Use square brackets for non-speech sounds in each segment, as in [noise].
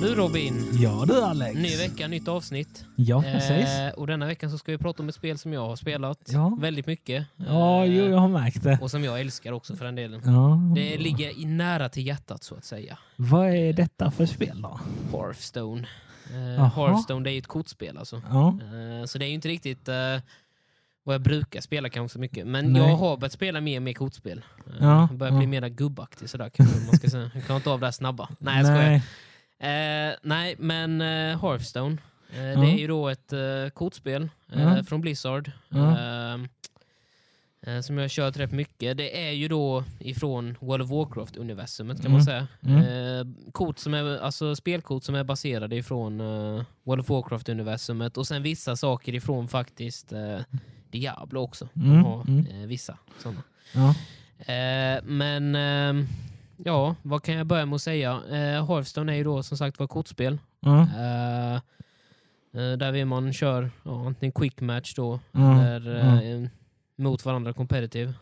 du Robin, Ja du Alex. ny vecka, nytt avsnitt. Ja precis. Eh, och denna veckan så ska vi prata om ett spel som jag har spelat Ja. väldigt mycket. Ja, Eh, jo, jag har märkt det. Och som jag älskar också för den delen. Ja. Det ligger i nära till hjärtat så att säga. Vad är detta för spel då? Hearthstone. Eh. Hearthstone det är ju ett kortspel alltså. Ja. Eh, så det är ju inte riktigt eh, vad jag brukar spela kanske så mycket. Men Nej. jag har börjat spela mer och mer kortspel. Eh, Ja, jag börjar bli ja. mer gubbaktig sådär kanske man ska säga. Jag klarar inte av det här snabba. Nej jag skojar. Nej. Eh, nej, men eh, Hearthstone. Eh, Ja. Det är ju då ett eh, kortspel Ja. från Blizzard. Eh, som jag har kört rätt mycket. Det är ju då ifrån World of Warcraft-universumet kan Mm. man säga. Mm. Kort som är, alltså spelkort som är baserade ifrån World of Warcraft-universumet och sen vissa saker ifrån faktiskt Diablo också. De Mm, har mm. vissa sådana. Men ehm, ja, vad kan jag börja med att säga? Eh, Hearthstone är ju då som sagt var kortspel. Ja. Eh, där vill man kör ja, antingen quick match då, Ja. eller eh, mot varandra competitive.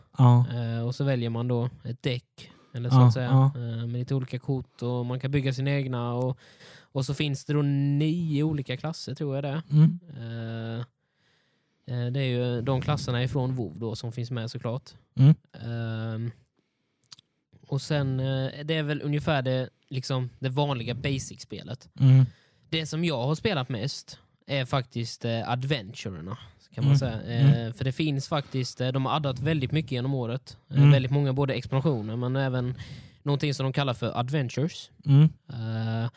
Eh, och så väljer man då ett däck, eller så att säga, eh, med lite olika kort och man kan bygga sina egna. Och, och så finns det då nio olika klasser tror jag det är. Mm. Eh, det är ju de klasserna ifrån WoW då som finns med såklart. Mm. Ehm, och sen, eh, det är väl ungefär det, liksom, det vanliga basic-spelet. Mm. Det som jag har spelat mest är faktiskt eh, adventurerna. Kan man Mm. säga. Eh, För det finns faktiskt, eh, de har addat väldigt mycket genom året. Eh, Mm. Väldigt många både expansioner men även någonting som de kallar för adventures. Mm. Eh,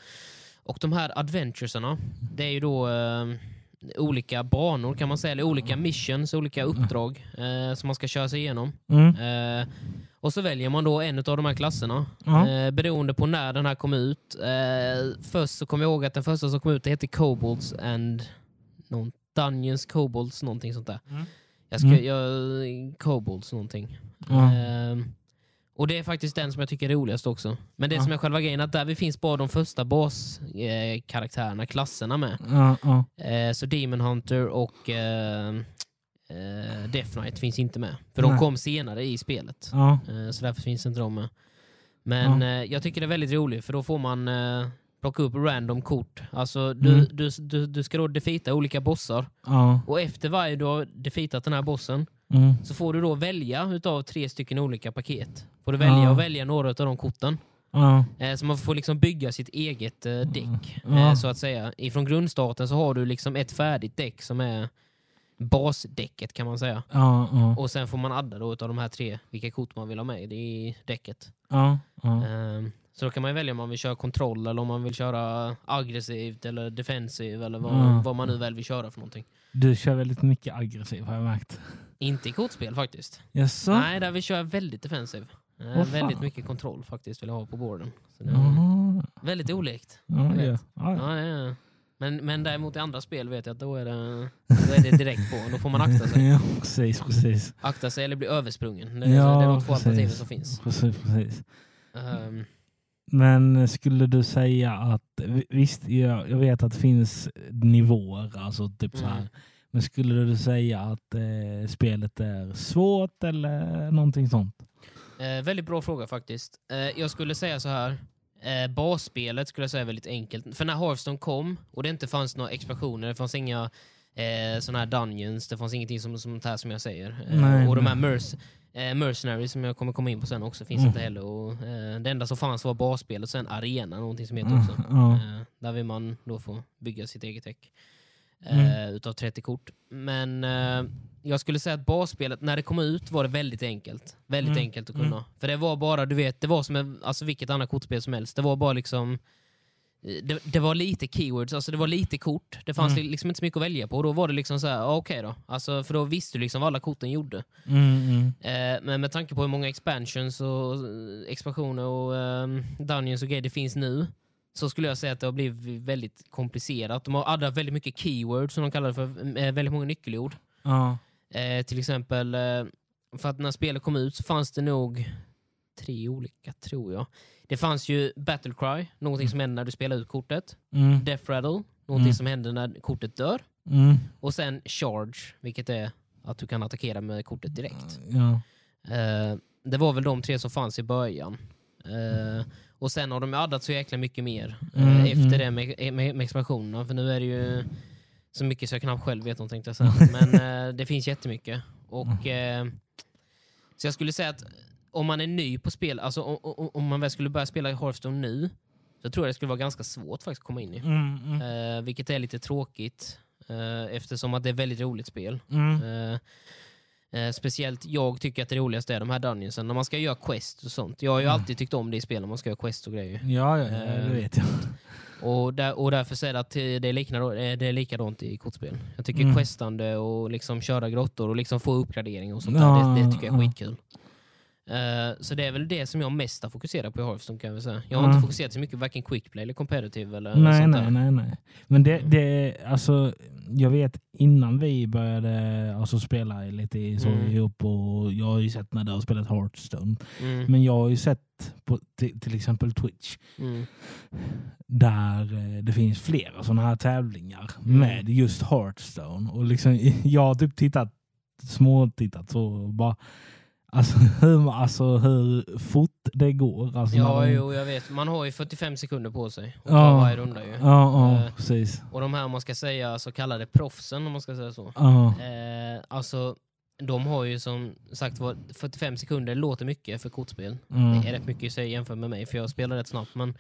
och de här adventuresarna, det är ju då olika banor kan man säga, eller olika missions, olika uppdrag eh, som man ska köra sig igenom. Mm. Eh, och så väljer man då en av de här klasserna Ja. eh, beroende på när den här kom ut. Eh, först så kommer jag ihåg att den första som kom ut det hette Kobolds and någon, Dungeons, Kobolds, någonting sånt där. Mm. Jag ska, Mm. jag, Kobolds någonting. Ja. Ehm, och det är faktiskt den som jag tycker är roligast också. Men det Ja. som är själva grejen är att där vi finns bara de första baskaraktärerna, eh, klasserna med. Ja. Ja. Eh, så Demon Hunter och eh, Death Knight finns inte med. För de Nej. kom senare i spelet. Ja. Eh, så därför finns inte de med. Men Ja. eh, jag tycker det är väldigt roligt för då får man eh, plocka upp random kort. Alltså du, Mm. du, du, du ska då defeata olika bossar Ja. och efter varje du har defeatat den här bossen Mm. så får du då välja utav tre stycken olika paket. Får du välja Ja. att välja några av de korten. Ja. Eh, så man får liksom bygga sitt eget eh, däck. Ja. Eh, så att säga. Ifrån grundstarten så har du liksom ett färdigt däck som är basdäcket kan man säga. Ja. Ja. Och sen får man adda då utav de här tre vilka kort man vill ha med i däcket. Ja. Ehm, så då kan man välja om man vill köra kontroll eller om man vill köra aggressivt eller defensiv eller vad, vad man nu väl vill köra för någonting. Du kör väldigt mycket aggressiv har jag märkt. Inte i kortspel faktiskt. Jaså? Nej, där vi kör väldigt defensiv. Eh, Åh, fan. väldigt mycket kontroll faktiskt vill jag ha på borden. Så det väldigt olikt. Ja. Är. Men, men däremot i andra spel vet jag att då är det, då är det direkt på. Då får man akta sig. [laughs] Ja, precis, precis. Akta sig eller bli översprungen. Det, Ja, det är de två precis. alternativen som finns. Precis, precis. Ehm, Men skulle du säga att, visst jag, jag vet att det finns nivåer, alltså typ så här. Mm. Men skulle du säga att eh, spelet är svårt eller någonting sånt? Eh, väldigt bra fråga faktiskt. Eh, jag skulle säga så här. Eh, basspelet skulle jag säga är väldigt enkelt. För när Hearthstone kom och det inte fanns några expansioner, det fanns inga eh, såna här dungeons, det fanns ingenting som, som, här som jag säger. Eh, Nej, och de här merc eh, mercenaries som jag kommer komma in på sen också finns Mm. inte heller. Och, eh, det enda som fanns var basspelet och sen arena, någonting som heter Mm, också. Eh, där vill man då få bygga sitt eget däck. Eh, Mm. Utav 30 kort. Men eh, jag skulle säga att basspelet, när det kom ut var det väldigt enkelt. Väldigt Mm. enkelt att kunna. För det var bara, du vet, det var som en, alltså vilket annat kortspel som helst. Det var bara liksom eh, det, det var lite keywords, alltså det var lite kort. Det fanns Mm. liksom inte så mycket att välja på. Och då var det liksom så här, okej då. Alltså, för då visste du liksom vad alla korten gjorde. Mm, mm. Eh, men med tanke på hur många expansions och eh, expansioner och um, dungeons och grejer det finns nu så skulle jag säga att det har blivit väldigt komplicerat. De har addat väldigt mycket keywords som de kallar det för, väldigt många nyckelord. Ja. Eh, till exempel, eh, för att när spelet kom ut så fanns det nog tre olika, tror jag. Det fanns ju Battlecry, någonting som händer när du spelar ut kortet. Mm. Death Rattle, någonting Mm. som händer när kortet dör. Mm. Och sen Charge, vilket är att du kan attackera med kortet direkt. Ja. Eh, det var väl de tre som fanns i början. Eh, Och sen har de addat så jäkla mycket mer Mm, eh, efter mm. det med, med, med expansionerna. För nu är det ju så mycket så jag knappt själv vet någonting. Jag. [laughs] Men eh, det finns jättemycket. Och, eh, så jag skulle säga att om man är ny på spel, alltså om, om, om man väl skulle börja spela i Hearthstone nu, så tror jag det skulle vara ganska svårt faktiskt att komma in i. Mm, mm, Eh, vilket är lite tråkigt eh, eftersom att det är ett väldigt roligt spel. Eh, eh, speciellt jag tycker att det roligaste är de här dungeonsen, när man ska göra quest och sånt. Jag har ju Mm. alltid tyckt om det i spel när man ska göra quest och grejer. Ja, ja, ja, det Eh, vet jag. Och, där, och därför säger jag att det är, likadant, det är likadant i kortspel. Jag tycker Mm. questande och liksom köra grottor och liksom få uppgradering och sånt Ja, där, det, det tycker jag är ja. Eh, så det är väl det som jag mest har fokuserat på i Hearthstone kan jag säga. Jag har Ja. inte fokuserat så mycket på varken quickplay eller competitive eller Nej, sånt nej, där. nej, nej. Men det, det, alltså, jag vet innan vi började alltså, spela lite i- så Mm. ihop och jag har ju sett när du har spelat Hearthstone. Mm, Men jag har ju sett på till, exempel Twitch mm, där eh, det finns flera sådana här tävlingar Mm. med just Hearthstone. Och liksom, [laughs] jag har typ tittat, småtittat så bara Alltså [laughs] hur, alltså hur fort det går. Alltså, Ja, de- jo, jag vet. Man har ju 45 sekunder på sig att Ja. ta varje runda ju. Ja, ja Eh, precis. Och de här, man ska säga så kallade proffsen, om man ska säga så. Ja, Eh, alltså, de har ju som sagt var 45 sekunder låter mycket för kortspel. mm. Det är rätt mycket i sig jämfört med mig, för jag spelar rätt snabbt. Men,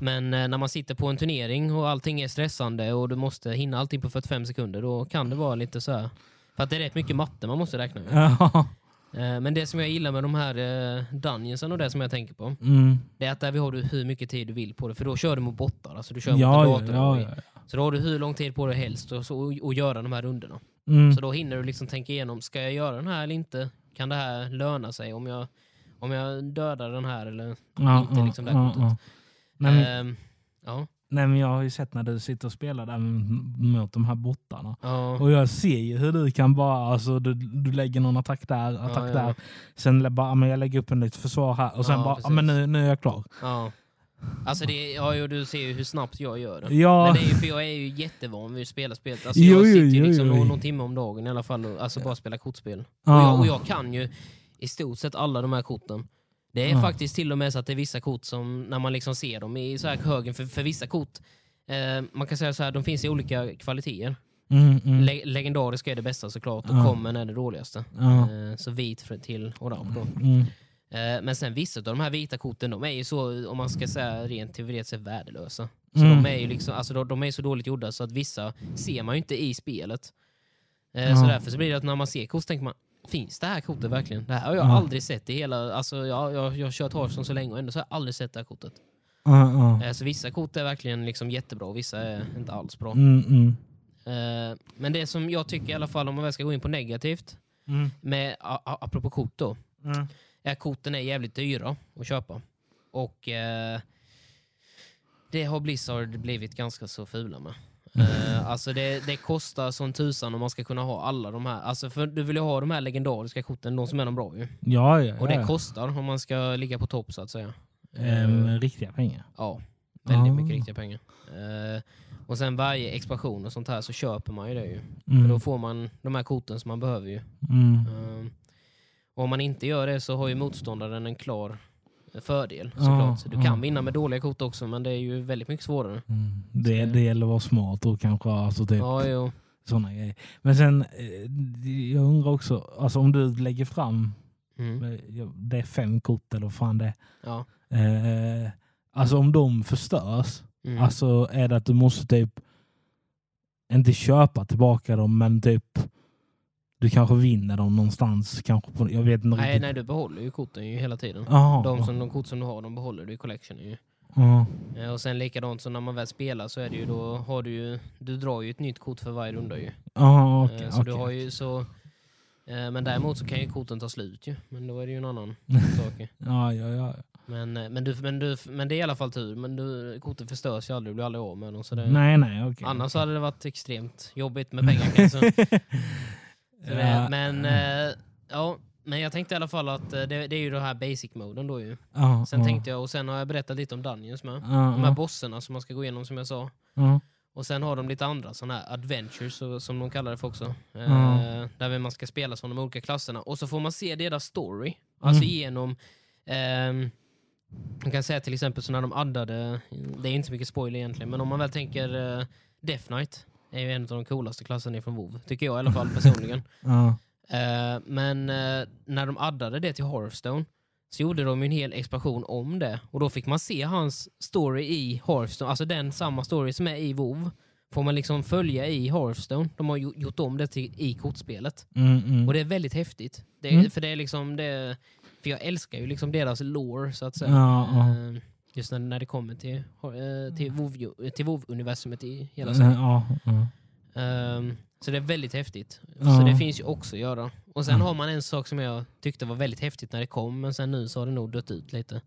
men eh, när man sitter på en turnering och allting är stressande och du måste hinna allting på 45 sekunder, då kan det vara lite så här. För att det är rätt mycket matte man måste räkna med. Ja. Eh, men det som jag gillar med de här eh, dungeonsen och det som jag tänker på, Mm. det är att där har du hur mycket tid du vill på det. För då kör du mot bottar, alltså du kör mot Ja, en ja, ja. Så då har du hur lång tid på dig helst och, så, och, göra de här rundorna. Mm. Så då hinner du liksom tänka igenom, ska jag göra den här eller inte? Kan det här löna sig om jag, om jag dödar den här eller inte liksom ja, ja. Men, Ehm, ja. Nej, men jag har ju sett när du sitter och spelar där mot de här bottarna. Ja. Och jag ser ju hur du kan bara, alltså du, du lägger någon attack där, attack ja. där. Sen bara, ja, men jag lägger upp en nytt försvar här och sen Ja, bara, ja, men nu, nu är jag klar. ja. Alltså det, ja, jo, du ser ju hur snabbt jag gör det. Ja, Men det är ju för jag är ju jättevan vid att spela spel. Alltså jag jo, sitter ju jo, liksom jo. Någon, timme om dagen i alla fall och alltså bara spela kortspel. Ja. Och, jag, och jag kan ju i stort sett alla de här korten. Det är Ja. faktiskt till och med så att det är vissa kort som, när man liksom ser dem i så här högen, för, för vissa kort, eh, man kan säga så här, de finns i olika kvaliteter. mm, mm. Le legendariska är det bästa såklart och Ja. common är det dåligaste. Ja. Eh, så vit till orange då. Mm. Eh, men sen vissa av de här vita korten, de är ju så, om man ska säga rent teoretiskt, värdelösa. Så Mm. de är ju liksom, alltså de, de är så dåligt gjorda så att vissa ser man ju inte i spelet. Eh, Ja. Så därför så blir det att när man ser kort så tänker man, finns det här kortet verkligen? Det här har jag Ja. aldrig sett i hela, alltså jag, jag, jag har kört Hearthstone så länge och ändå så har jag aldrig sett det här kortet. Ja. Eh, så vissa kort är verkligen liksom jättebra och vissa är inte alls bra. Mm, mm. Eh, men det som jag tycker i alla fall, om man väl ska gå in på negativt, Mm. med, apropå kort då, Mm. är korten är jävligt dyra att köpa. Och eh, det har Blizzard blivit ganska så fula med. Eh, [laughs] alltså det, det kostar som tusan om man ska kunna ha alla de här. Alltså för du vill ju ha de här legendariska korten, de som är de bra ju. Ja, ja, Och det kostar om man ska ligga på topp så att säga. Ehm, Eh, riktiga pengar. ja, väldigt mycket riktiga pengar. Eh, och sen varje expansion och sånt här så köper man ju det ju. För Mm. då får man de här korten som man behöver ju. Mm. Um, och om man inte gör det så har ju motståndaren en klar fördel Ja, såklart. Så du ja. kan vinna med dåliga kort också men det är ju väldigt mycket svårare. Mm. Det, det gäller att vara smart och kanske alltså typ Ja, jo. sådana grejer. Men sen, eh, jag undrar också, alltså om du lägger fram, Mm. eh, ja, det är fem kort eller vad fan det Ja. Eh, alltså om de förstörs, Mm. alltså är det att du måste typ inte köpa tillbaka dem men typ du kanske vinner dem någonstans. Kanske på, jag vet inte nej, riktigt. nej, du behåller ju korten ju hela tiden. Aha, De, som, de kort som du har, de behåller du i collectionen ju. Eh, Och sen likadant så när man väl spelar så är det ju då har du ju, du drar ju ett nytt kort för varje runda ju. Aha, Eh, okej, så du okej. har ju så, eh, men däremot så kan ju korten ta slut ju. Men då är det ju en annan [laughs] sak. Ja, ja, ja. Men, eh, men, du, men, du, men det är i alla fall tur. Men du, korten förstörs ju aldrig, du blir aldrig av med dem. Så det, Nej, nej, okej. annars hade det varit extremt jobbigt med pengar kanske. [laughs] Så det, Ja, men, eh, ja, men jag tänkte i alla fall att eh, det, det är ju den här basic-moden då ju. ja, Sen ja. tänkte jag, och sen har jag berättat lite om Dungeons med. Ja, De här ja, bosserna som man ska gå igenom som jag sa. ja. Och sen har de lite andra sådana här adventures så, som de kallar det för också. Eh. Där man ska spela som de olika klasserna. Och så får man se deras story. Alltså Mm. genom ehm, man kan säga till exempel så när de addade, det är inte så mycket spoiler egentligen, men om man väl tänker uh, Death Knight är ju en av de coolaste klasserna från WoW, tycker jag i alla fall personligen. [laughs] Ja. Eh, men eh, när de addade det till Hearthstone så gjorde de en hel expansion om det. Och då fick man se hans story i Hearthstone, alltså den samma story som är i WoW får man liksom följa i Hearthstone. De har gjort om det till, i kortspelet. Mm, mm. Och det är väldigt häftigt. Det är, Mm. För det är liksom det, för jag älskar ju liksom deras lore så att säga. Ja, ja. Eh, Just när, när det kommer till, eh, till WoW- till WoW-universumet i hela Eh, serien. ja, ja. Ehm, så det är väldigt häftigt. Så Ja. det finns ju också att göra. Och sen Ja. har man en sak som jag tyckte var väldigt häftigt när det kom, men sen nu så har det nog dött ut lite.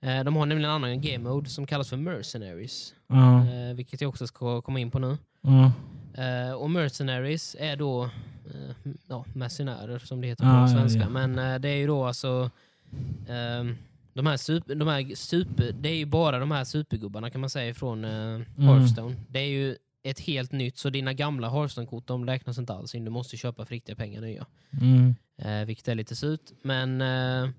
Eh, de har nämligen en annan game mode som kallas för Mercenaries, Ja, eh, vilket jag också ska komma in på nu. ja. Eh, och Mercenaries är då eh, ja, mercenärer som det heter på svenska. ja. Men eh, det är ju då alltså ehm, de här, super, de här super, det är ju bara de här supergubbarna kan man säga från uh, Hearthstone. Det är ju ett helt nytt, så dina gamla Hearthstone-kort de räknas inte alls in. Du måste köpa för riktiga pengar nya. Mm. Eh, vilket är lite surt. Men, eh,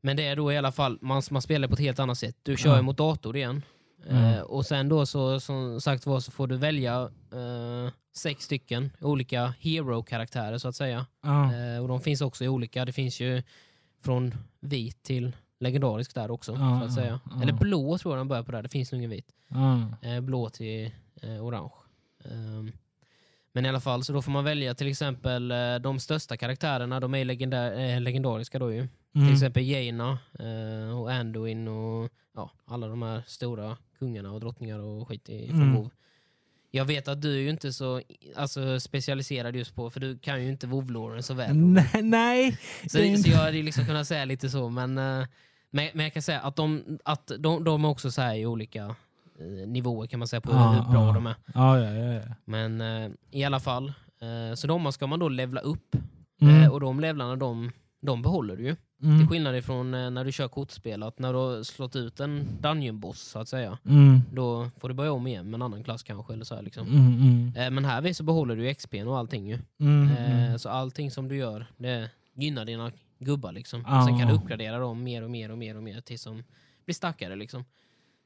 men det är då i alla fall, man, man spelar på ett helt annat sätt. Du kör ju mot dator igen. Mm. Eh, och sen då så som sagt var så får du välja eh, sex stycken olika hero-karaktärer så att säga. Ja. Eh, och de finns också i olika, det finns ju från vit till legendarisk där också. Ja, så att säga. ja. Eller blå tror jag de börjar på där, det finns nog ingen vit. Ja. Eh, blå till eh, orange. Ehm, men i alla fall, så då får man välja till exempel eh, de största karaktärerna, de är legendär, eh, legendariska då ju. Till Mm. exempel Jaina och Anduin och ja, alla de här stora kungarna och drottningar och skit i, Mm. Jag vet att du är ju inte så alltså, specialiserad just på, för du kan ju inte WoW-loren så väl. [laughs] Nej, nej. Så, så jag hade liksom kunnat säga lite så, men, eh, men, men jag kan säga att de, att de, de är också så i olika eh, nivåer kan man säga på Ja, hur bra ja. de är. Ja, ja, ja. ja. Men eh, i alla fall, eh, så de ska man då levla upp. Mm. Eh, och de levlarna de, de behåller du ju. Till Mm. skillnad ifrån eh, när du kör kortspel, att när du har slått ut en dungeon boss så att säga, Mm. då får du börja om igen med en annan klass kanske. Eller så här, liksom. Mm, mm. Eh, men här så behåller du XP och allting ju. Mm, mm. så allting som du gör, det gynnar dina gubbar liksom. Ja. Sen kan du uppgradera dem mer och mer och mer och mer tills de blir starkare liksom.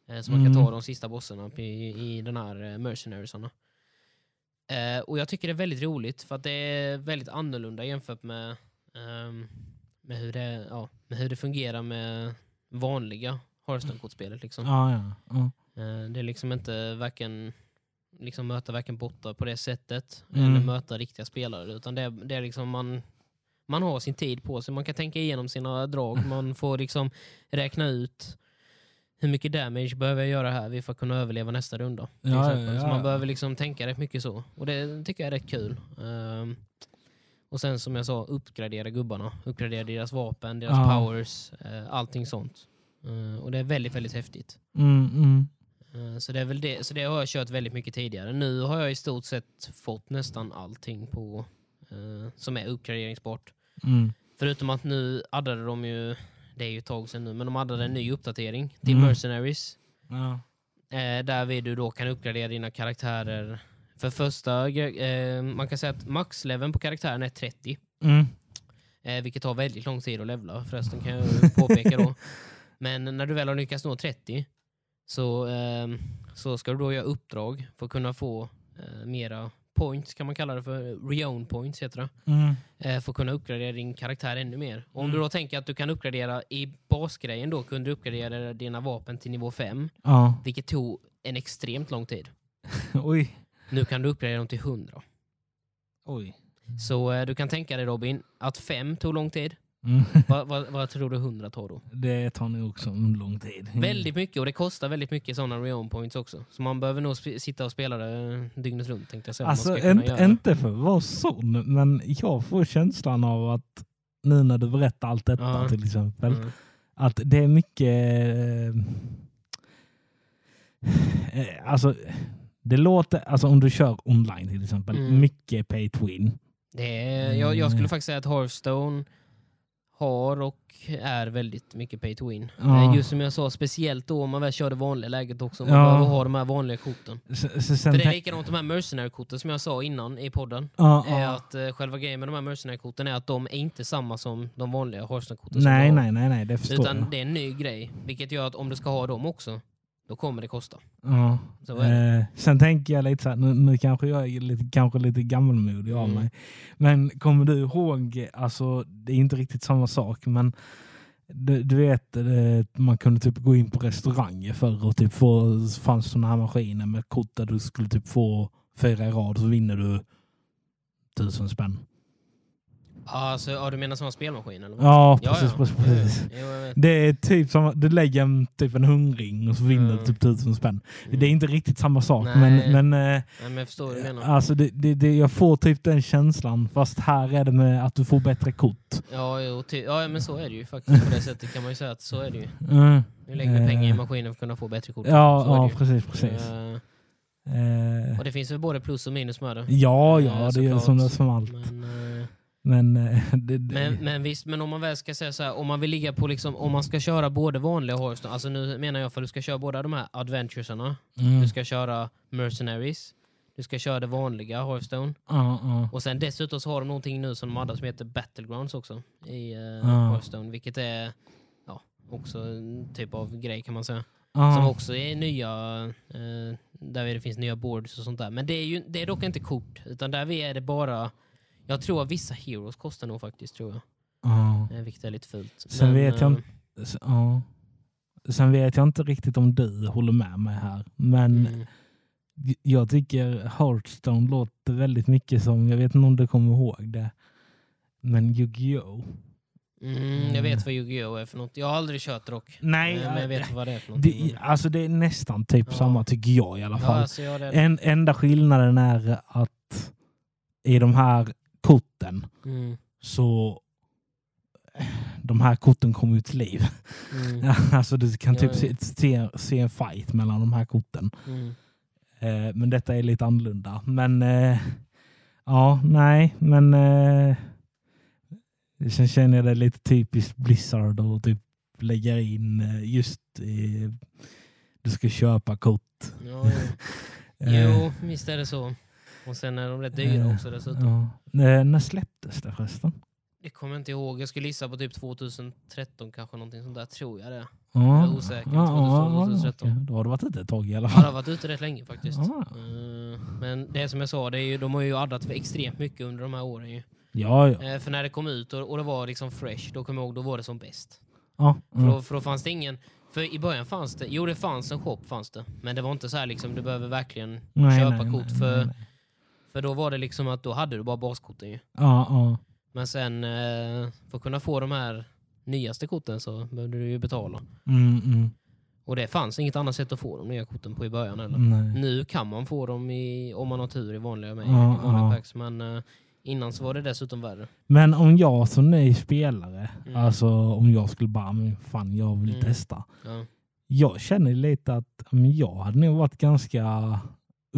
Eh, så man Mm. kan ta de sista bossarna i, i den här eh, mercenariesarna. Eh, och jag tycker det är väldigt roligt för att det är väldigt annorlunda jämfört med, ehm, med, hur, det, ja, med hur det fungerar med vanliga Hearthstone-kortspelet. Liksom. Ja, ja. ja. Eh, Det är liksom inte varken liksom möta varken bottar på det sättet Mm. eller möta riktiga spelare. Utan det det är liksom man, man har sin tid på sig. Man kan tänka igenom sina drag. Man får liksom räkna ut hur mycket damage behöver jag göra här för att kunna överleva nästa runda. Ja, exempel. ja, Så ja. man behöver liksom tänka rätt mycket så. Och det tycker jag är rätt kul. Ehm, och sen som jag sa, uppgradera gubbarna. Uppgradera deras vapen, deras Ja. powers, uh, allting sånt. Eh, och det är väldigt, väldigt häftigt. Mm, mm. Eh, Så det, är väl det, så det har jag kört väldigt mycket tidigare. Nu har jag i stort sett fått nästan allting på som är uppgraderingsbart. Mm. Förutom att nu addade de ju, det är ju ett tag sedan nu, men de addade en ny uppdatering till Mm. Mercenaries. Ja. Eh, där vi du då kan uppgradera dina karaktärer. För första, eh, man kan säga att maxleveln på karaktären är 30. Mm. Eh, vilket tar väldigt lång tid att levla förresten kan jag [laughs] påpeka då. Men när du väl har lyckats nå 30 så, ehm, så ska du då göra uppdrag för att kunna få eh, mera points kan man kalla det för. Reown points heter det. Mm. Eh, för att kunna uppgradera din karaktär ännu mer. Och om Mm. du då tänker att du kan uppgradera i basgrejen då kunde du uppgradera dina vapen till nivå 5. Ja. Vilket tog en extremt lång tid. [laughs] Oj. Nu kan du uppgradera dem till 100. Oj. Så eh, du kan tänka dig Robin att 5 tog lång tid. Mm. Vad, vad, vad tror du 100 tar då? Det tar nog också en lång tid. Väldigt mycket och det kostar väldigt mycket sådana reown points också. Så man behöver nog sitta och spela det dygnet runt tänkte jag säga. Alltså inte, inte för att vara sån, men jag får känslan av att nu när du berättar allt detta Ja. till exempel, Mm. att det är mycket... Eh, alltså, det låter, alltså om du kör online till exempel, Mm. mycket pay to win. Det är, jag, jag skulle Mm. faktiskt säga att Hearthstone har och är väldigt mycket pay to win. Ja. Eh, Just som jag sa, speciellt då om man väl kör det vanliga läget också. Man Ja. behöver ha de här vanliga korten. S- s- sen För det är likadant de här mercenary-korten som jag sa innan i podden. ja, Är ja. att eh, själva grejen med de här mercenary-korten är att de är inte samma som de vanliga Hearthstone-korten. Nej, nej, nej, nej, det förstår Utan jag. det är en ny grej. Vilket gör att om du ska ha dem också, då kommer det kosta. Ja. Det. Eh, sen tänker jag lite så här, nu, nu kanske jag är lite, kanske lite gammalmodig av Mm. mig. Men kommer du ihåg, alltså det är inte riktigt samma sak, men du, du vet, eh, man kunde typ gå in på restauranger förr och typ få, fanns sådana här maskiner med kort där du skulle typ få fyra i rad så vinner du tusen spänn. Ja, alltså, ja, du menar som en spelmaskin eller? vad? Ja, Ja, precis. ja. precis, precis. Jo. Det är typ som du lägger en, typ en hundring och så vinner Mm. typ tusen spänn. Mm. Det är inte riktigt samma sak, Nej. men, men eh, Nej, men jag förstår vad du menar. Alltså det, det, det, jag får typ den känslan, fast här är det med att du får bättre kort. Ja, jo, ja, men så är det ju faktiskt. På det sättet kan man ju säga att så är det ju. Mm. Du lägger Eh. pengar i maskinen för att kunna få bättre kort. Ja, ja precis. precis. Eh, Eh, och det finns väl både plus och minus med det. ja, Eh, ja, det är som, som allt. Men, eh, Men, eh, [laughs] det, det, men, men visst, men om man väl ska säga så här, om man vill ligga på liksom, om man ska köra både vanliga Hearthstone, alltså nu menar jag för du ska köra båda de här adventuresarna, mm. du ska köra mercenaries, du ska köra det vanliga Hearthstone, ja, ja. och sen dessutom så har de någonting nu som de hade som heter Battlegrounds också i uh. Hearthstone, vilket är ja, också en typ av grej kan man säga. Som också är nya, eh, där det finns nya boards och sånt där. Men det är, ju, det är dock inte kort, utan där är det bara, jag tror att vissa heroes kostar nog faktiskt, tror jag. Ja. Eh, vilket är lite fult. Sen vet jag eh, inte- ja. Sen vet jag inte riktigt om du håller med mig här, men mm, jag tycker Hearthstone låter väldigt mycket som, jag vet inte om du kommer ihåg det, men Yu-Gi-Oh! mm, jag vet vad Yu-Gi-Oh är för något. Jag har aldrig kört dock. Nej, men jag vet vad det är för någonting. det, alltså det är nästan typ Ja. samma tycker jag i alla fall. alltså, ja, är... En, enda skillnaden är att i de här korten mm, så de här korten kommer ju till liv. mm, [laughs] alltså du kan typ ja. se, se, se en fight mellan de här korten. mm. Eh, men detta är lite annorlunda. Men eh, ja, nej, men eh, sen känner jag det lite typiskt Blizzard och typ lägga in eh, just eh, du ska köpa kort. Ja, jo. [laughs] Eh, jo, visst är det så. Och sen är de rätt dyra Eh, också dessutom. Ja. Eh, när släpptes det förresten? Det kommer jag inte ihåg. Jag skulle gissa på typ 2013 kanske, någonting sånt där tror jag det. Ja. Jag är osäker. Ja, 2012, ja, 2013. okej. Då har det varit ute ett tag i alla Ja, fall. det har varit ute rätt länge faktiskt. Ja. Eh, Men det är som jag sa, det är ju, de har ju addat för extremt mycket under de här åren. Ju. Ja, ja. För när det kom ut och, och det var liksom fresh, då kommer jag ihåg, då var det som bäst. ja. För, då, för då fanns det ingen... För i början fanns det, jo det fanns en shop fanns det. Men det var inte så här liksom, du behöver verkligen Nej, köpa nej, kort. nej, för, nej, nej. För då var det liksom att då hade du bara baskorten ju. Ja, ja. Men sen eh, för att kunna få de här nyaste korten så behövde du ju betala. Mm, mm. Och det fanns inget annat sätt att få de nya korten på i början heller. Nej. Nu kan man få dem i, om man har tur i vanliga, med, Ja, i vanliga ja. packs, men eh, innan så var det dessutom värre. Men om jag som ny spelare, Mm. alltså om jag skulle bara, men fan jag vill Mm. testa. Ja. Jag känner lite att men jag hade nog varit ganska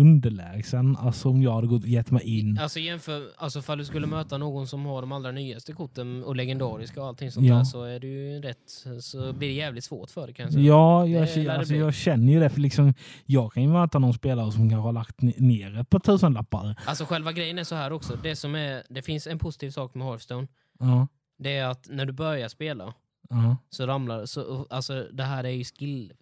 underlägsen. Alltså om jag hade gått, gett mig in. Alltså jämför, alltså fall du skulle möta någon som har de allra nyaste korten och legendariska och allting sånt Ja. där så är ju rätt, så blir det jävligt svårt för dig kan jag säga. Ja, jag, Det alltså, jag känner ju det. För liksom, jag kan ju möta någon spelare som kanske har lagt ne- ner ett par tusenlappar. Alltså själva grejen är så här också, det, som är, det finns en positiv sak med Hearthstone, Ja, det är att när du börjar spela ja, så ramlar så, alltså det här är ju skill,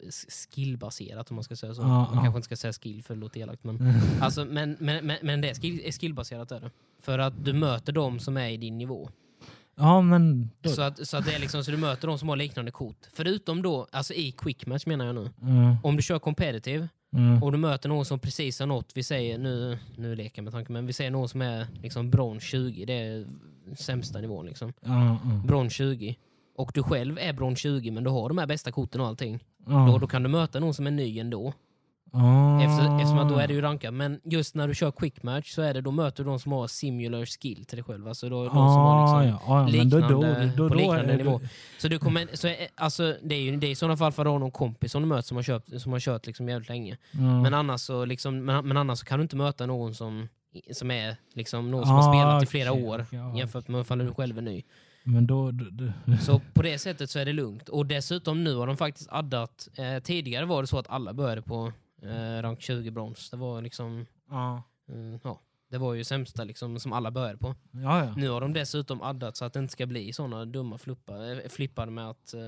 skillbaserat om man ska säga så. Ja, man kanske inte ska säga skill för det låter elakt men, [laughs] alltså, men, men, men, men det är, skill, skillbaserat är det. För att du möter dem som är i din nivå. ja men... Då, Så att, så att det är liksom så du möter de som har liknande kort. Förutom då, alltså i quick match menar jag nu. mm, Om du kör competitive mm, och du möter någon som precis har nått, vi säger, nu, nu leker jag med tanken, men vi säger någon som är liksom brons 20, det är sämsta nivån liksom. ja, Brons 20. Och du själv är brons 20 men du har de här bästa korten och allting. ja. Då, då kan du möta någon som är ny ändå. Ah. Efter, eftersom att då är det ju rankat. Men just när du kör quick match så är det, då möter du de som har similar skill till dig själv. Alltså då, de som har Ah, liksom ja, ja, men då, då, liknande, då, på liknande nivå. Så, du kommer, så är, alltså, det är ju det är i sådana fall för att du har någon kompis som du möter som har, köpt, som har kört liksom jävligt länge. ja. Men, annars så liksom, men, men annars kan du inte möta någon som som är liksom någon som Ah, har spelat i flera okej, år jämfört med ifall du själv är ny. Men då... [laughs] Så på det sättet så är det lugnt. Och dessutom nu har de faktiskt addat, eh, tidigare var det så att alla började på eh, rank 20 brons. Det var liksom, ja. eh, ja, det var ju sämsta liksom, som alla började på. Ja, ja. Nu har de dessutom addat så att det inte ska bli sådana dumma flippar, eh, flippar med att eh,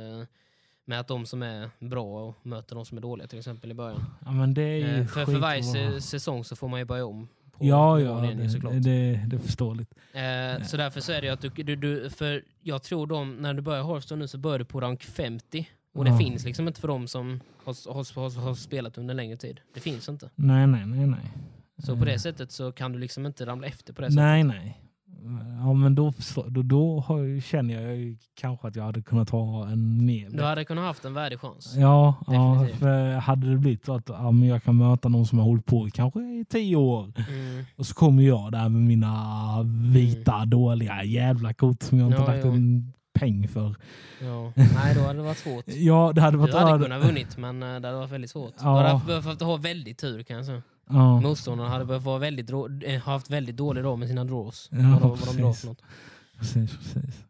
med att de som är bra och möter de som är dåliga till exempel i början. ja men det är ju Eh, för, för varje säsong så får man ju börja om. På Ja, ja, igen, såklart. det, det, det är förståeligt. Eh, så därför så är det att du, du, du, för jag tror de, när du börjar Hearthstone nu så börjar du på rank 50. Och det Ja. finns liksom inte för dem som har, har, har, har spelat under längre tid. Det finns inte. Nej, nej, nej, nej. Så på det sättet så kan du liksom inte ramla efter på det sättet. Nej, nej. Ja, men då, då, då har, känner jag kanske att jag hade kunnat ha en mer... Du hade kunnat haft en värdig chans. Ja, ja Definitivt. för hade det blivit så att ja, men jag kan möta någon som har hållit på i kanske i tio år Mm. och så kommer jag där med mina vita dåliga jävla kort som jag inte Ja, lagt ja. en peng för. Ja. Nej, då hade det varit svårt. Ja, det hade varit... Du hade kunnat vunnit men eh, det hade varit väldigt svårt. Ja. Du hade behövt ha väldigt tur kan jag säga. Ja, Motståndarna hade behövt vara väldigt, eh, haft väldigt dålig dag med sina draws. Ja, vad, de, vad de drar precis. för något. precis, precis.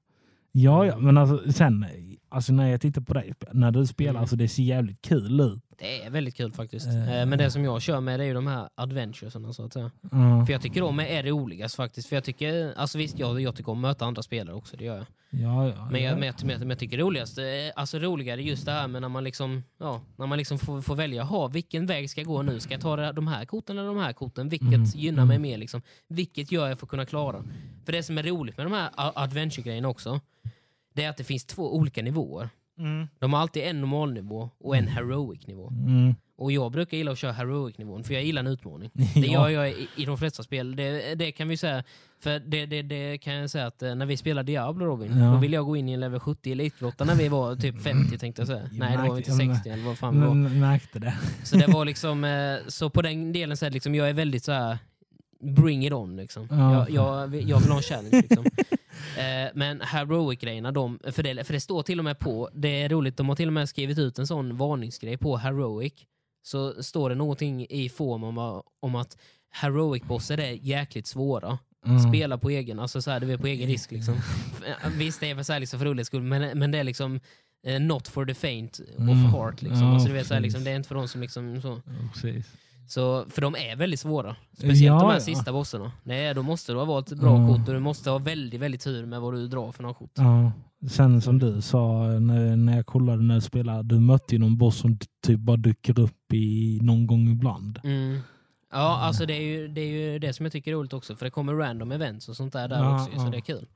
Ja, ja, men alltså sen alltså när jag tittar på dig, när du spelar, Mm. alltså det ser jävligt kul ut. Det är väldigt kul faktiskt. Eh, Men det som jag kör med är ju de här adventuresarna så att säga. Ja, För jag tycker de är roligast faktiskt. För jag tycker, alltså visst jag, jag tycker om att möta andra spelare också, det gör jag. Ja, ja, Men jag, ja. men jag, men jag, men jag tycker roligast, eh, alltså roligare just det här med när man liksom, ja, när man liksom får, får välja, ha vilken väg ska jag gå nu? Ska jag ta de här korten eller de här korten? Vilket Mm, gynnar mig mm. mer liksom? Vilket gör jag för att kunna klara? För det som är roligt med de här adventure-grejerna också, det är att det finns två olika nivåer. Mm. De har alltid en normalnivå och en heroic-nivå. Mm. Och jag brukar gilla att köra heroic-nivån, för jag gillar en utmaning. [laughs] Det gör jag i, i de flesta spel. Det, det kan vi säga, för det, det, det kan jag säga att eh, när vi spelade Diablo Robin, Ja. då ville jag gå in i en level 70 elitgrotta när vi var typ 50 tänkte jag säga. Jag Nej, det var inte jag 60 eller vad fan vi var. Märkte det. Så det var [laughs] liksom, eh, så på den delen så är det liksom, jag är väldigt så här bring it on liksom. Ja. Jag, jag, jag vill ha en challenge liksom. [laughs] Eh, men heroic-grejerna, de, för, det, för det står till och med på, det är roligt, de har till och med skrivit ut en sån varningsgrej på heroic. Så står det någonting i form om, om att heroic-bosser är jäkligt svåra. Mm. Spela på egen, alltså så här, det är på egen risk. Liksom. [laughs] F- Visst, det är väl så här liksom för rolighetens skull, men, men det är liksom eh, not for the faint of Mm. heart. Liksom. Ja, alltså, du vet, så här, liksom, precis. det är inte för de som liksom så. Ja, precis. Så, för de är väldigt svåra. Speciellt Ja, de här ja. sista bossarna. Nej, då måste du ha valt ett bra Ja. kort och du måste ha väldigt, väldigt tur med vad du drar för några kort. Ja. Sen som du sa när, när jag kollade när du spelade, du mötte ju någon boss som typ bara dyker upp i någon gång ibland. Mm. Ja, alltså det är, ju, det är ju det som jag tycker är roligt också, för det kommer random events och sånt där, där Ja, också, så ja. det är kul.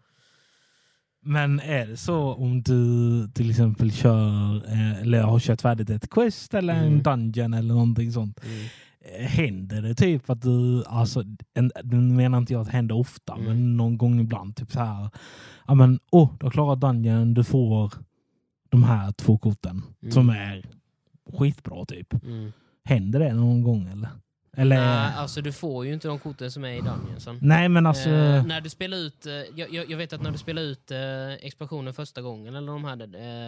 Men är det så om du till exempel kör, eh, eller har kört färdigt ett quest eller en Mm. dungeon eller någonting sånt. Mm. Eh, Händer det typ att du, alltså, en, nu menar inte jag att det händer ofta, Mm. men någon gång ibland, typ så här. Ja men, åh, du har klarat dungeon, du får de här två korten Mm. som är skitbra typ. Mm. Händer det någon gång eller? Eller? Nej, alltså du får ju inte de korten som är i Dungeonsen. Nej men alltså, Eh, när du spelar ut, eh, jag, jag, jag vet att när du spelar ut eh, expansionen första gången, eller de här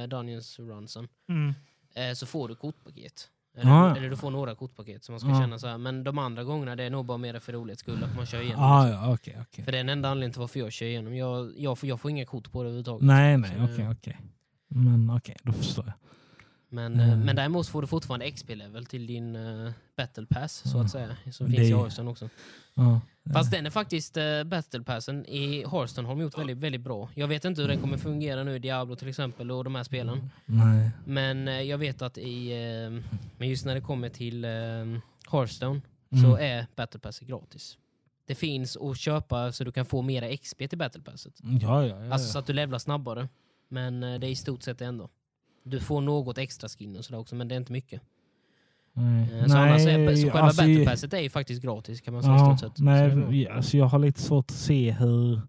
eh, Dungeons runsen, mm. eh, så får du kortpaket. Eller, Ja. eller du får några kortpaket som man ska Ja. känna så här. Men de andra gångerna det är nog bara mer för rolighets skull att man kör igenom. ah, liksom. ja, okej, okej. För det är den enda anledningen till varför jag kör igenom. Jag, jag, får, jag får inga kort på det överhuvudtaget. Nej, nej, okej, okej. Men okej, då förstår jag. Men, eh, Mm. men däremot får du fortfarande XP-level till din eh, battle pass, så att säga. Som Det finns i är- Hearthstone också. Ja. Fast den är faktiskt, uh, battle passen i Hearthstone har de gjort väldigt, väldigt bra. Jag vet inte hur den kommer fungera nu i Diablo till exempel och de här spelen. Nej. Men eh, jag vet att i, eh, men just när det kommer till uh, Hearthstone Mm. så är battle passet gratis. Det finns att köpa så du kan få mera XP till battle passet. Ja, ja, ja. Alltså så att du levlar snabbare. Men eh, det är i stort sett det ändå. Du får något extra skin och sådär också, men det är inte mycket. Nej. Eh, Så, annars är, så själva alltså, battle passet är ju faktiskt gratis kan man säga Ja. Så nej, vi- alltså jag har lite svårt att se hur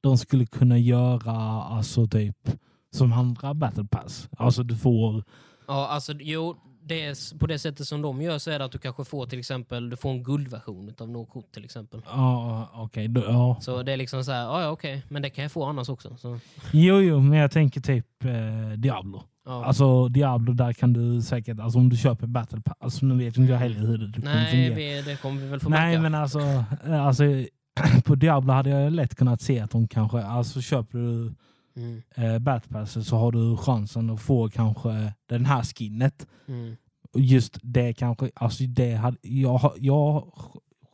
de skulle kunna göra alltså typ som andra battle pass. Alltså du får... Ja, alltså jo, det är, på det sättet som de gör så är det att du kanske får till exempel, du får en guldversion av något kort till exempel. Ja, okej. då- ja. Så det är liksom så här, ja okej, men det kan jag få annars också. Så, Jo, jo, men jag tänker typ eh, Diablo. Ja. Alltså Diablo, där kan du säkert, alltså om du köper battle pass, alltså, nu vet inte jag heller hur det kommer Nej, fungera. vi, det kommer vi väl få Nej märka. men alltså, eh, alltså [clears throat] på Diablo hade jag lätt kunnat se att de kanske, alltså köper du Mm, eh, battle passet så har du chansen att få kanske den här skinnet. mm, just det kanske, alltså det hade, jag, har- jag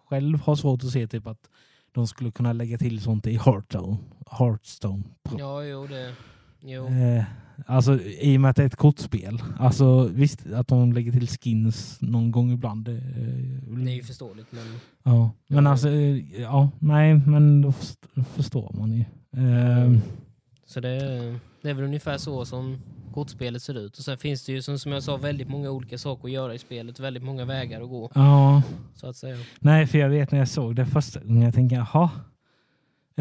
själv har svårt att se typ att de skulle kunna lägga till sånt i Hearthstone. Hearthstone. ja, jo, det... Jo. Eh, alltså i och med att det är ett kortspel. Alltså visst att de lägger till skins någon gång ibland. Det, eh, Det är ju förståeligt, men... ja. Men alltså, eh, ja, nej men då först- förstår man ju. Eh, Så det, det är väl ungefär så som kortspelet ser ut. Och sen finns det ju som, som jag sa väldigt många olika saker att göra i spelet. Väldigt många vägar att gå, ja, så att säga. nej för jag vet när jag såg det första gången, jag tänker jaha,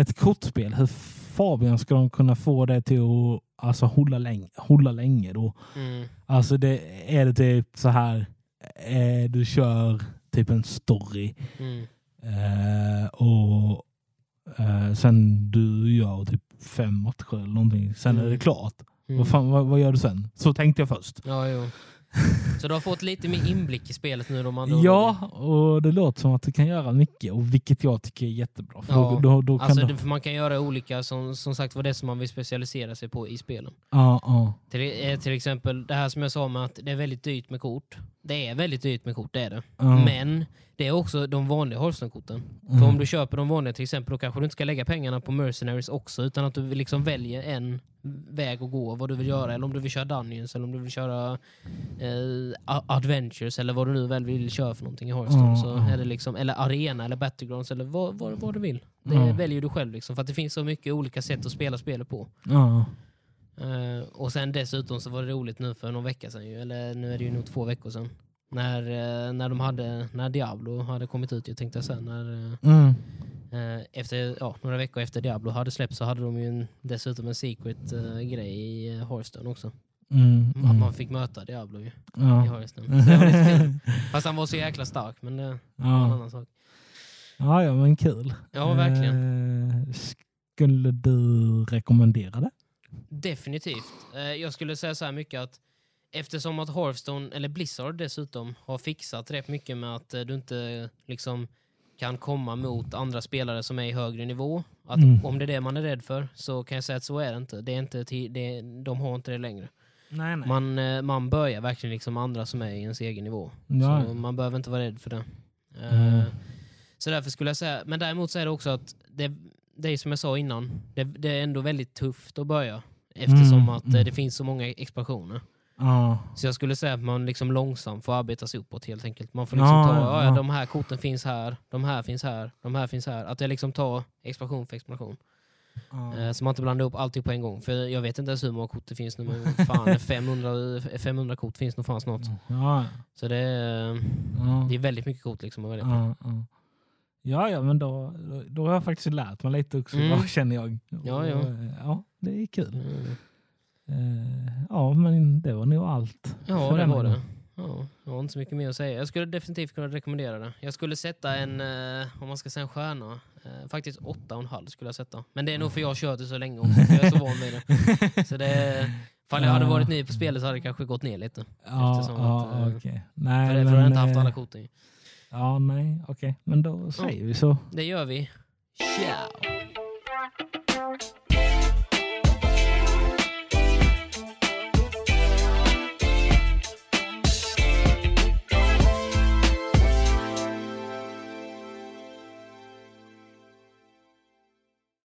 ett kortspel, hur Fabian ska de kunna få det till att alltså, hålla, länge, hålla länge då? Mm. Alltså det, är det typ så här, eh, du kör typ en story Mm. eh, och eh, sen du gör typ fem matcher eller någonting, sen är Mm. det klart. Mm. Vad, fan, vad, vad gör du sen? Så tänkte jag först. Ja. Så du har fått lite mer inblick i spelet nu de andra Ja, och det låter som att du kan göra mycket, och vilket jag tycker är jättebra. För Ja, då, då, Alltså, du, för man kan göra olika, som, som sagt var det som man vill specialisera sig på i spelen. ja, ja, Till, eh, till exempel det här som jag sa med att det är väldigt dyrt med kort. Det är väldigt dyrt med kort, det är det. ja. Men det är också de vanliga Hearthstone-korten. För Mm. om du köper de vanliga till exempel, då kanske du inte ska lägga pengarna på Mercenaries också, utan att du liksom väljer en väg att gå, vad du vill göra, eller om du vill köra Dungeons, eller om du vill köra eh, Adventures, eller vad du nu väl vill köra för någonting i Hearthstone. Ja, så ja. är det liksom, eller Arena, eller Battlegrounds, eller vad, vad, vad du vill. Det Ja. väljer du själv, liksom, för att det finns så mycket olika sätt att spela spelet på. ja. Eh, och sen dessutom så var det roligt nu för någon vecka sedan, ju, eller nu är det ju nog två veckor sedan, när, eh, när, de hade, när Diablo hade kommit ut, jag tänkte sen när eh, Mm. Efter, ja, några veckor efter Diablo hade släppts så hade de ju en, dessutom en secret eh, grej i uh, Hearthstone också. Mm. Att Mm. man fick möta Diablo ju, i Ja. Hearthstone. Så det var lite kul. [laughs] Fast han var så jäkla stark, men det var en Ja. annan sak. ja, ja, men kul. Ja, verkligen. Eh, skulle du rekommendera det? Definitivt. Eh, jag skulle säga så här mycket att eftersom att Hearthstone, eller Blizzard dessutom, har fixat rätt mycket med att eh, du inte liksom kan komma mot andra spelare som är i högre nivå. Att Mm. Om det är det man är rädd för så kan jag säga att så är det inte. Det är inte det, de har inte det längre. Nej, nej. Man, eh, man börjar verkligen liksom andra som är i ens egen nivå. Ja. Så man behöver inte vara rädd för det. Mm. Eh, Så därför skulle jag säga, men däremot så är det också att det, det är som jag sa innan, det, det är ändå väldigt tufft att börja. Eftersom Mm, att eh, mm. det finns så många expansioner. Ja. Så jag skulle säga att man liksom långsamt får arbeta sig uppåt helt enkelt. Man får liksom Ja, ta, ja, de här korten finns här, de här finns här, de här finns här. Att jag liksom tar expansion för expansion. Ja. Eh, Så man inte blandar upp allting på en gång. För jag vet inte ens hur många kort det finns nu, men fan [laughs] 500, 500 kort finns nog fan snart. Ja. Så det är, det är väldigt mycket kort liksom att välja på. Ja, ja. men då, då, har jag faktiskt lärt mig lite också, Mm. [laughs] känner jag. Ja, ja. Eh, ja, det är kul. Mm. Eh, ja, men det var nog allt. Ja, det var det. Ja, jag har inte så mycket mer att säga. Jag skulle definitivt kunna rekommendera det. Jag skulle sätta en, eh, om man ska säga en stjärna, eh, faktiskt åtta och en halv skulle jag sätta. Men det är nog för jag har kört det så länge också, jag är så van vid det. [laughs] Så det Ifall jag hade varit ny på spelet så hade det kanske gått ner lite. Ja, Eftersom ja, att. Nej, För, det, för jag har inte haft alla korten. Ja, nej, okej. Men då säger vi så. Det gör vi. Ciao!